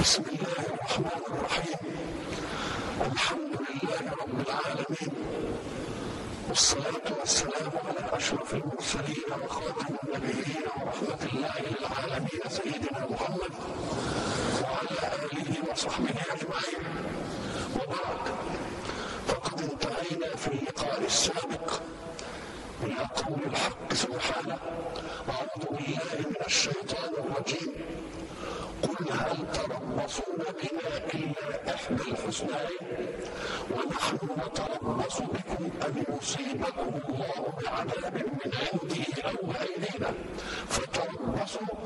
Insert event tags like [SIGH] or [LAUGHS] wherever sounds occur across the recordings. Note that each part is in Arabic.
بسم الله الرحمن الرحيم الحمد لله رب العالمين والصلاة والسلام على أشرف المرسلين وخاتم النبيين ورحمة الله للعالمين سيدنا محمد وعلى آله وصحبه أجمعين وبعد فقد انتهينا في اللقاء السابق إلى قول الحق سبحانه أعوذ بالله من الشيطان الرجيم. قل هل تربصون بنا إلا إحدى الحسنين ونحن نتربص بكم أن يصيبكم الله بعذاب من عنده أو بأيدينا فتربصوا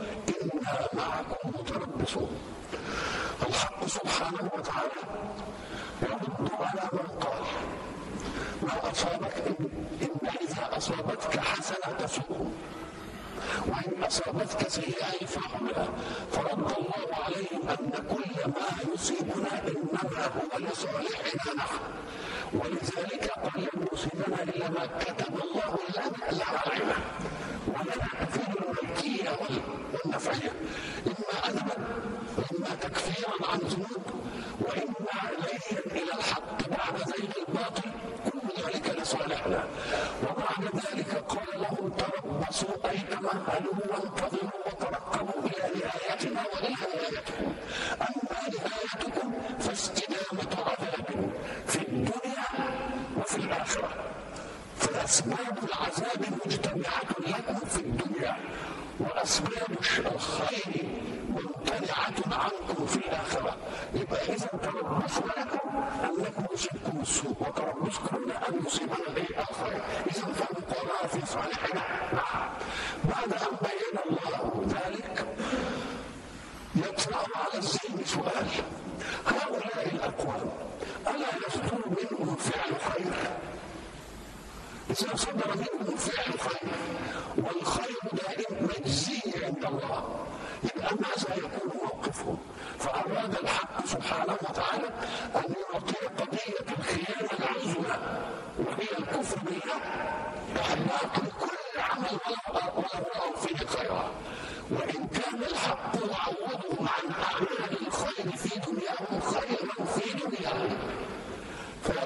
إنا معكم متربصون الحق سبحانه وتعالى يرد على من قال ما أصابك إن, إذا أصابتك حسنة تسوء وإن أصابتك سيئة فحملها فرد الله عليهم أن كل ما يصيبنا إنما هو لصالحنا نحن ولذلك قال لن يصيبنا إلا ما كتب الله لنا علينا ولنا في الملكية والنفعية إما أدبا وإما تكفيرا عن ذنوب وإما ليا إلى الحق بعد زيغ الباطل. ذلك لصالحنا. وبعد ذلك قال لهم تربصوا أي تمهلوا وانتظروا وترقبوا إلى نهايتنا وإلى نهايتكم أما نهايتكم فاستدامة عذاب في الدنيا وفي الآخرة. فأسباب العذاب مجتمعة لكم في الدنيا وأسباب الخير ممتنعة عنكم في الآخرة يبقى إذا تربصوا لكم أنكم يصيبكم السوء وتربصكم أن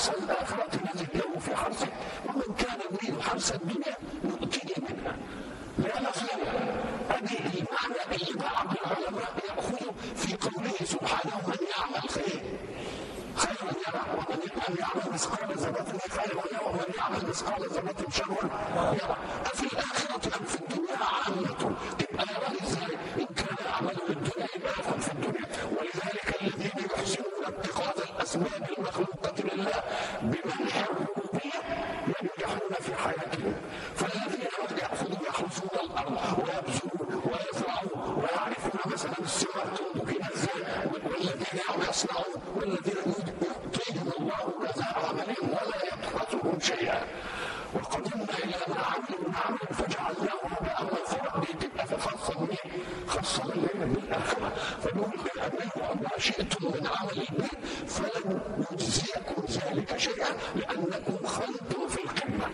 Thank you. هباء منثورا دي تبقى في خاصه بمين؟ خاصه بالليل بالاخره فنقول بامره وما شئتم من عمل البيت فلن يجزيكم ذلك شيئا لانكم خلتم في القمه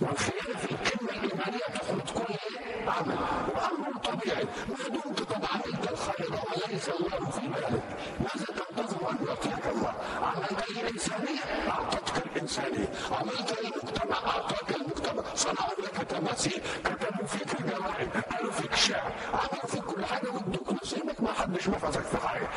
والخيانه في القمه الايمانيه تخلط كل عمل وامر طبيعي ما دمت قد عملت الخير وليس الله في بالك ماذا تنتظر ان يعطيك الله عملت الانسانيه اعطتك الانسانيه عملت المجتمع اعطاك المجتمع صنعوا لك تماثيل نصيبك ما حدش نفذك في حاجة لكن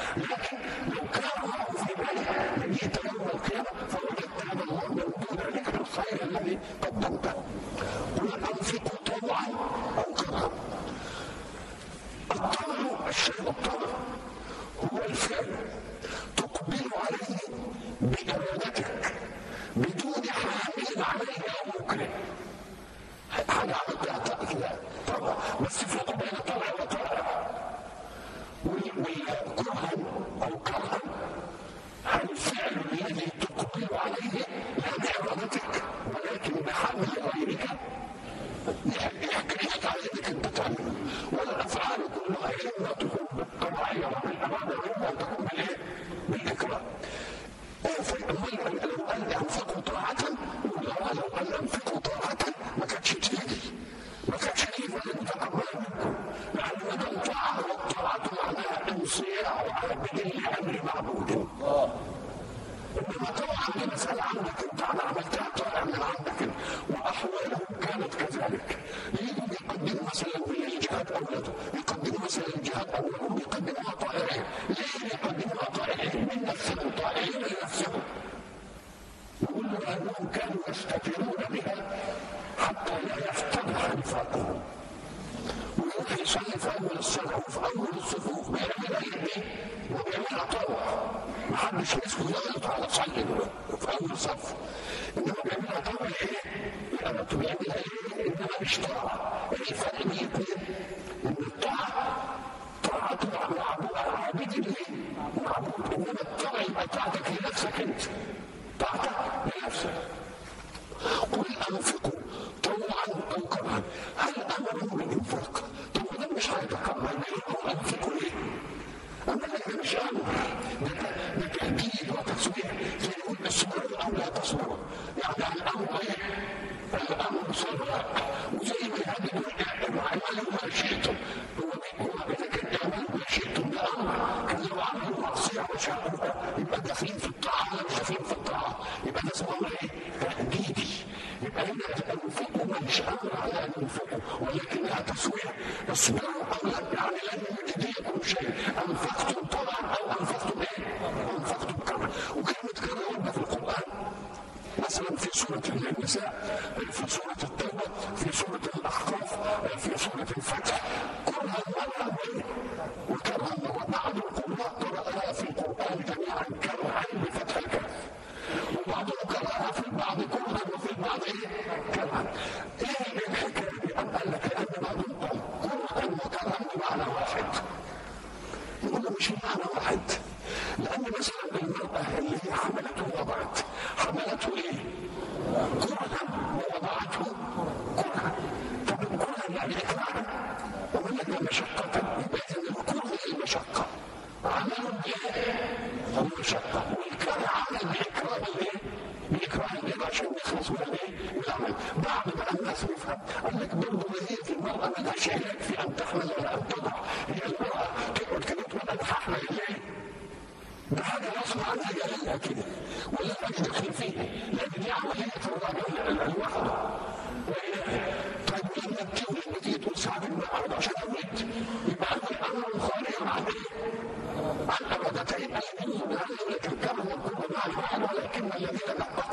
I'm gonna get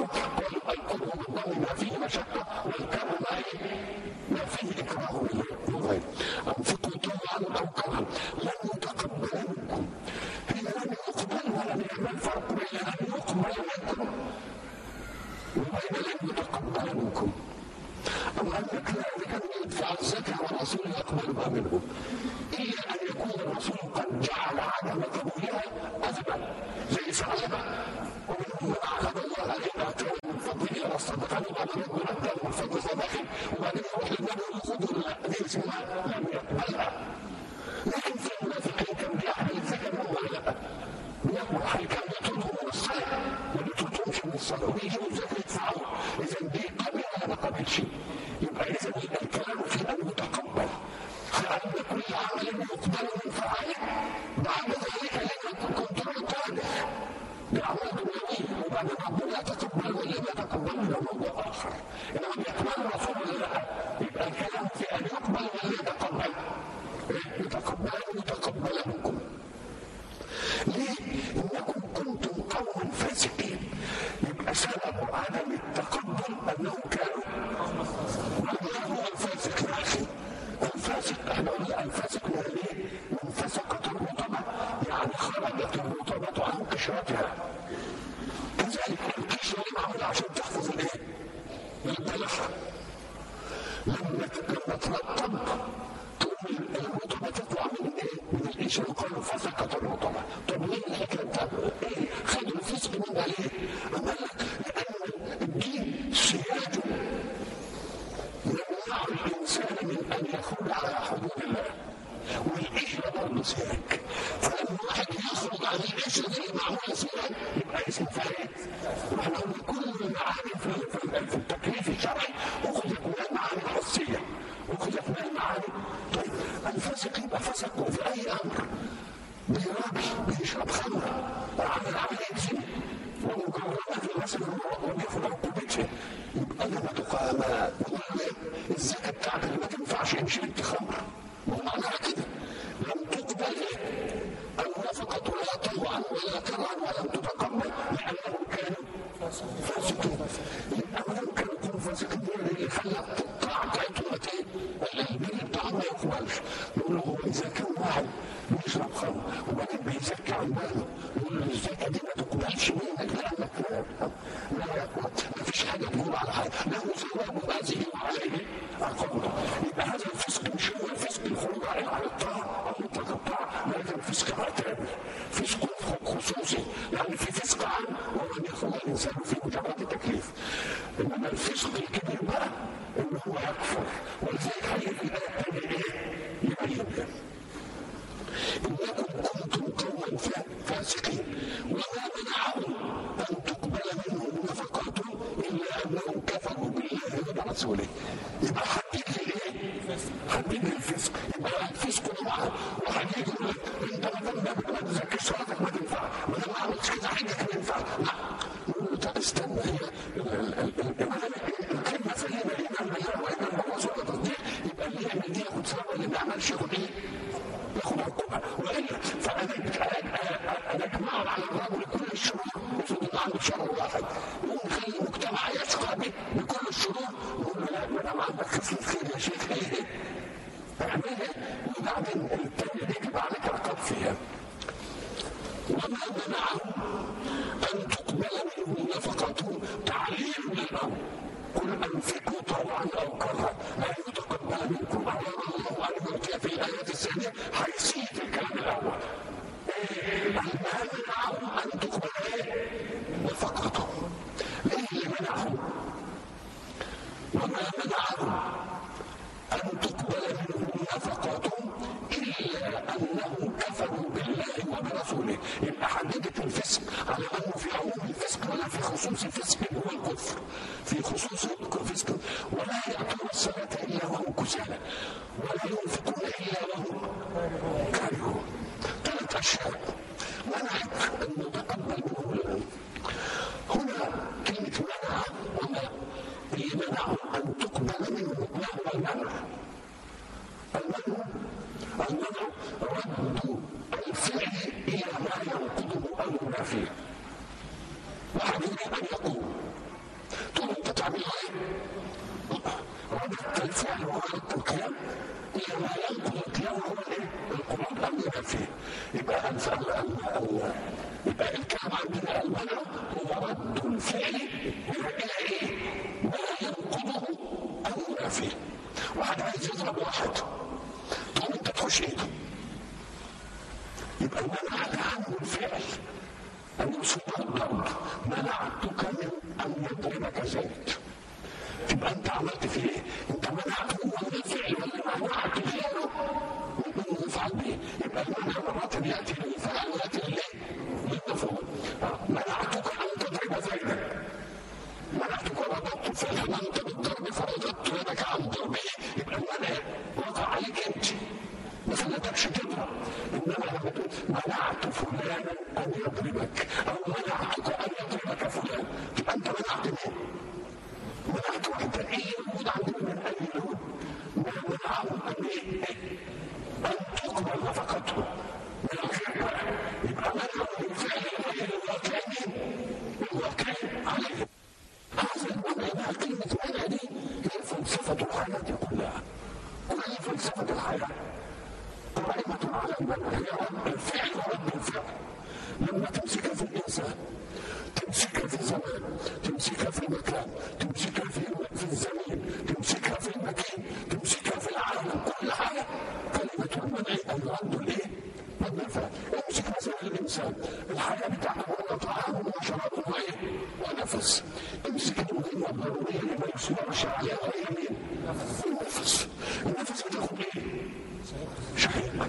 it. أنا ما قبلش يبقى لازم يبقى في ان المتقبل فان كل عمل يقبل من بعد ذلك لن يكون كنترول قادح بأعمال دنيوية وبعد ربنا لا تقبل ولا ما تقبل له موضوع آخر إنما بيقبل الرسول ولا لا يبقى الكلام في أن يقبل ولا يتقبل يتقبله متقبلكم ليه؟ إنكم كنتم قوما فاسقين يبقى سبب عدم التقبل أنه كان الشرطية كذلك الجيش معمول عشان تحفظ الايه؟ البلح لما لما ترطب تقوم الرطبة تطلع من إيه؟ من الجيش قالوا فسقط الرطبة طب ليه الحكاية بتاعته؟ إيه؟ خدوا الفسق من عليه قال لك لأن الدين سياجه يمنع الإنسان من أن يخرج على حدود الله والعشرة برضه سياج فلما واحد يخرج عن العشرة زي معمول consecutiva de que falla [LAUGHS] Zeker zaterdag. القنوط له هو الايه؟ القنوط له يبقى يبقى الكلام عندنا الولع هو رد الفعل إلى ينقضه أو ينافيه واحد عايز يضرب واحد تقوم انت تخش ايده يبقى منعت عنه الفعل أن يصيبها الضرب منعتك من أن يضربك ذلك تبقى أنت عملت فيه إيه؟ مرة يأتي الإنسان يأتي إليه بالطفول منعتك أن تضرب زيدك منعتك وضعت فعلا أنت بالضرب فرددت يدك عن ضربه يبقى المنع وقع عليك أنت ما خلتكش تضرب إنما لما منعت فلانا أن يضربك أو منعتك 什么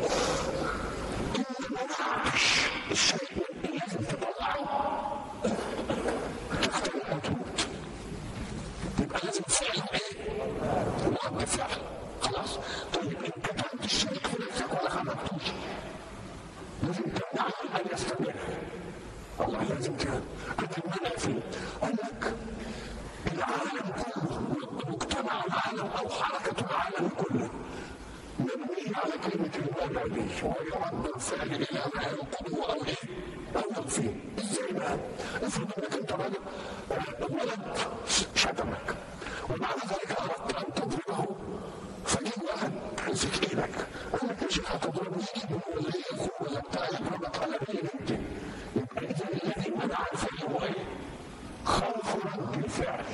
يفعله إيه؟ خوف رد الفعل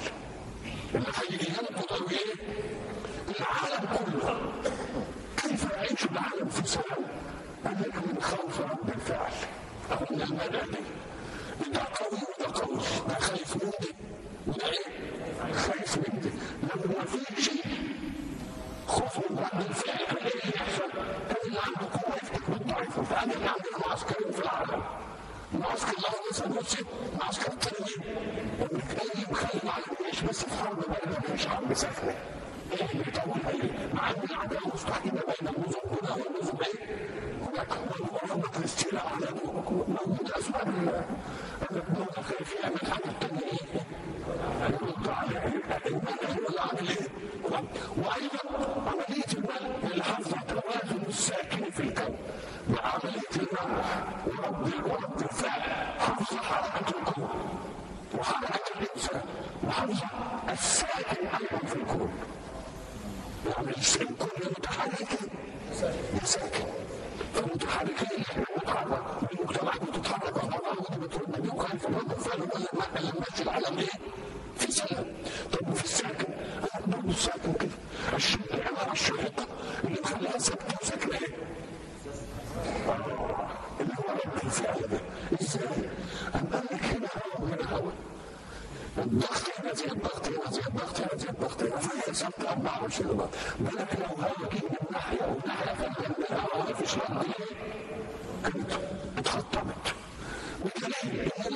اللي هيجي ينقض قوي إيه؟ العالم كله كيف يعيش العالم في سلام؟ بنجح من خوف رد الفعل أو من المدى دي ده قوي وده قوي ده خايف مني وده إيه؟ خايف مني لو ما فيش خوف رد الفعل المسجد عسكر تنظيم ومن اي مخيم عليه مش بس في حرب بلدنا مش حرب ساخنه إحنا طول إيه؟ مع ان مستحيل ما بين المزقنا إيه؟ هناك حكومه فلسطين على موجود اسباب الدولة الخليفيه من حاجة ثانية إيه؟ الرد على الملك هو اللي عامل إيه؟ وأيضا أنا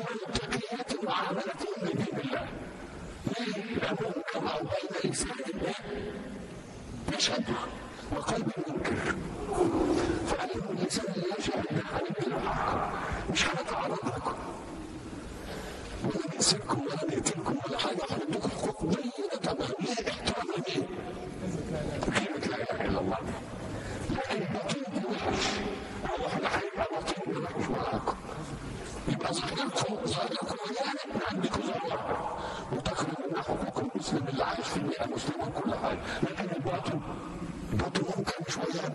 والجمعية معاملتهم بدين الله لا لهم كما بين لسان الله مش هنتعرض لكم وده بيسيبكم وتساعدكم أحيانا ان عندكم ضروره وتخدمون حقوق المسلم اللي عايش في البيئه المسلمه وكل حاجة لكن الباطل باطل ممكن شوية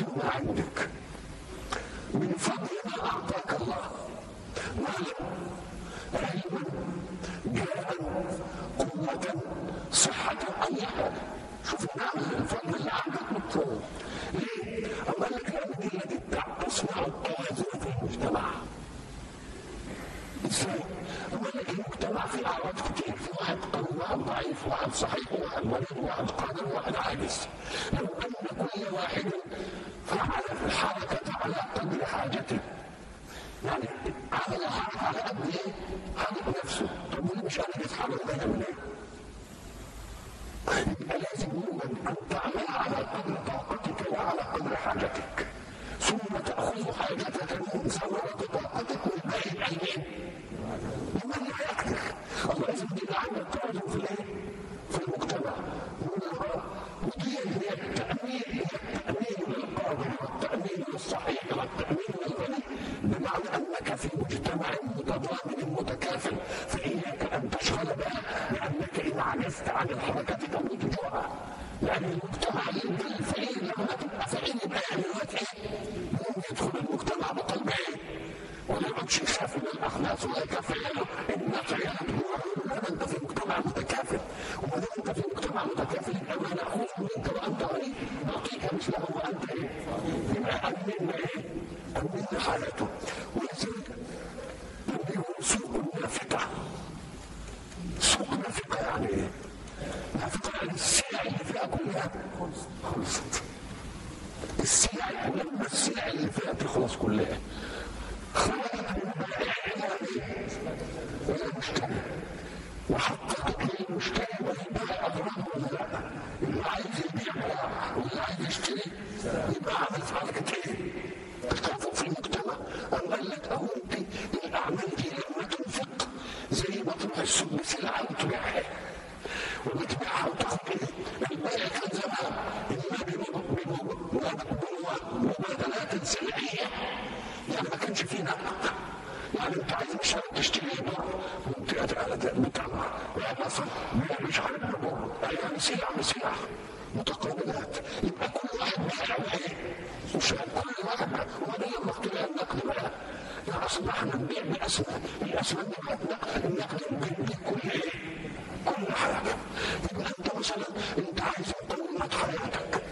ما عندك من فضل ما أعطاك الله. مالا. علما. جاء قوة. صحة. اي حاجة شوف نعمل الفضل اللي عندك مطلوب. ليه؟ أما لك لأن دي التي تصنع التوازن في المجتمع. إزاي؟ أما لك المجتمع فيه أعراض كتير في واحد قوي واحد ضعيف واحد صحيح واحد مريض واحد قادر واحد عاجز. لو أن كل واحد في الحركة على قدر حاجته يعني عمل حركة على قد إيه؟ حرك نفسه طب وليه مش قادر يتحرك ده من إيه؟ يبقى لازم يوجد ان تعمل على قدر طاقتك لا على قدر حاجتك ثم تأخذ حاجتك من ثمره طاقتك والباقي بعينين لمن لا يقدر الله لازم يبقى عندك توازن في الايه؟ في المجتمع ودي هي التامين هي التامين للقادر والتامين للصحيح والتامين للغني بمعنى انك في مجتمع متضامن متكافل فاياك ان تشغل بها لانك ان عجزت عن الحركه تموت جوعا لأن المجتمع يبقى الفقير لما تبقى فقير يبقى يعني إيه؟ يدخل المجتمع بقلب إيه؟ ولا يقعدش يخاف من الاخلاص ولا يخاف عياله الناس عيالك هو لا انت في مجتمع متكافل وما دام انت في مجتمع متكافل يبقى ما ناخذ منك وانت غني نعطيك مثله وانت إيه؟ يبقى امنا إيه؟ امنا حالته ولذلك يقول سوق النافقه سوق نافقه يعني إيه؟ نافقه يعني السلع اللي فيها كلها خلصت السلع لما السلع اللي فيها كلها وحققت ولا لا اللي عايز يبيع باع واللي عايز يشتري يبقى إيه؟ تكافؤ في المجتمع أم قال لك أنت الأعمال دي لما تنفق زي ما تروح السوق يعني نقد يعني انت عايز عارف تشتري بر يعني مثلا مش عارف بر يعني سلع بسلع متقابلات يبقى كل واحد بيسعى إيه؟ مش كل واحد لما اخترع النقد بقى اصل إحنا نبيع باسماء الاسماء دي النقد النقد كل إيه؟ كل حاجة يبقى انت مثلا انت عايز تطور حياتك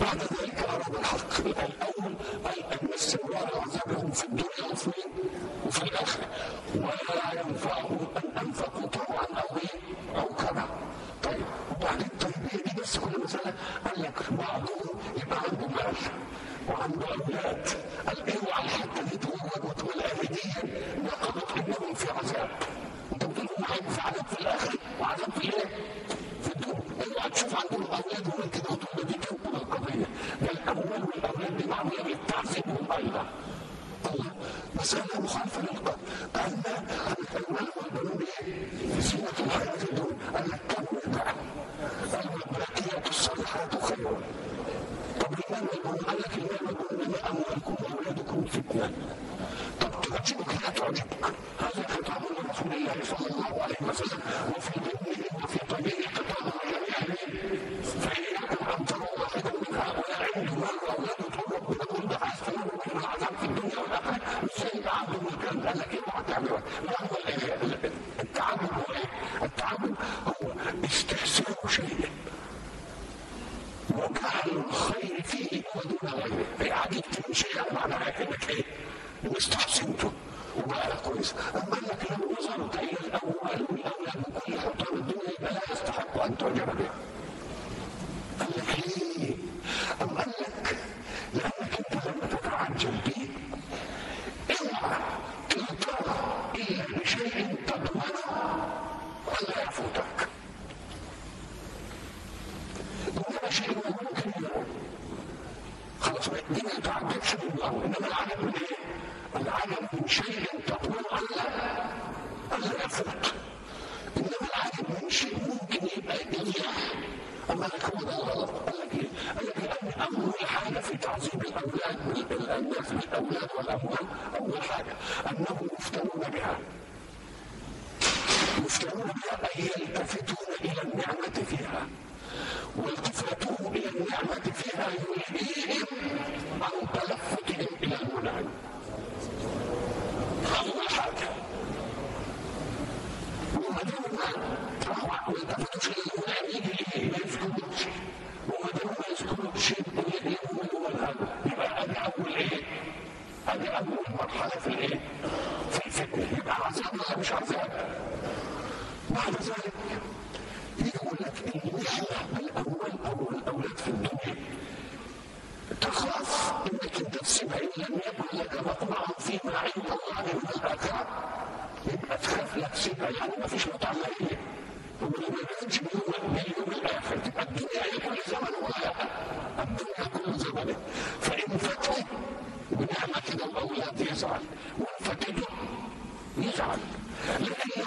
بعد ذلك أراد الحق الأول أي أن استمرار عذابهم في الدنيا وفي وفي الآخرة ولا ينفعهم أن أنفقوا طوعا أو أو كذا طيب طيب هي دي بس كل مسألة قال لك بعضهم يبقى عنده مال وعنده أولاد قال اوعى الحتة دي تقول والآية دي نقضت إنهم في عذاب أنت بتقول هم عذاب في الآخرة وعذاب في إيه؟ في الدنيا اوعى تشوف كده وتقول دي تنقل القضية ده الأموال والأولاد دي معمولة بالتعذيبهم أيضا الله مسألة مخالفة ما قال الأموال والبنون؟ زينة الحياة الدنيا بقى قال والباقيات الصالحات خير طب المال والبنون قال لك المال والبنون أموالكم وأولادكم فتنة وإزاي يبقى عنده الكلام قال لك اوعى تعمله ما هو التعبد هو إيه؟ التعبد هو استحسان شيء وجعل الخير فيه ودون غيره هي عجبت من شيء معناها انك إيه؟ واستحسنته وبقى كويس اما انك لو نظرت إلى الاموال والاولاد وكل حطام الدنيا يبقى لا يستحق ان تعجب به قال تتعجب به اوعى تغتر الا بشيء تضمن الا يفوتك انما شيء ممكن خلاص دي ما تعجبش من الامر انما العجب من إيه؟ العجب من شيء تضمن الا الا يفوت انما العجب من شيء ممكن يبقى إياه إيه؟ قال لك لأن أول حاجة في تعذيب الأولاد الناس بالأولاد والأموال أول حاجة أنهم يفتنون بها يفتنون بها أي يلتفتون إلى النعمة فيها والتفاتهم إلى النعمة فيها يلهيهم عن تلفتهم إلى المنعم أول حاجة وما دام ما التفتوش إلى المنعم يجي إيه؟ ما يذكرونش وما دام ما يذكرونش يؤمنوا بالهدى يبقى أدي أول إيه؟ أدي أول مرحلة في الإيه؟ في الفتنة يبقى عذاب ولا مش عذاب؟ بعد ذلك يقول لك النعمة الأول أو الأولاد في الدنيا تخاف انك انت تسيبها ان لم يكن لك مطمع فيما عند الله من الاخره يبقى تخاف لا تسيبها يعني ما فيش مطعم ماليه وما يكونش من اليوم الآخر تبقى الدنيا هي كل زمن زمن فإن فتوا بنعمة كده الاولاد يزعل وإن فتته يزعل لكن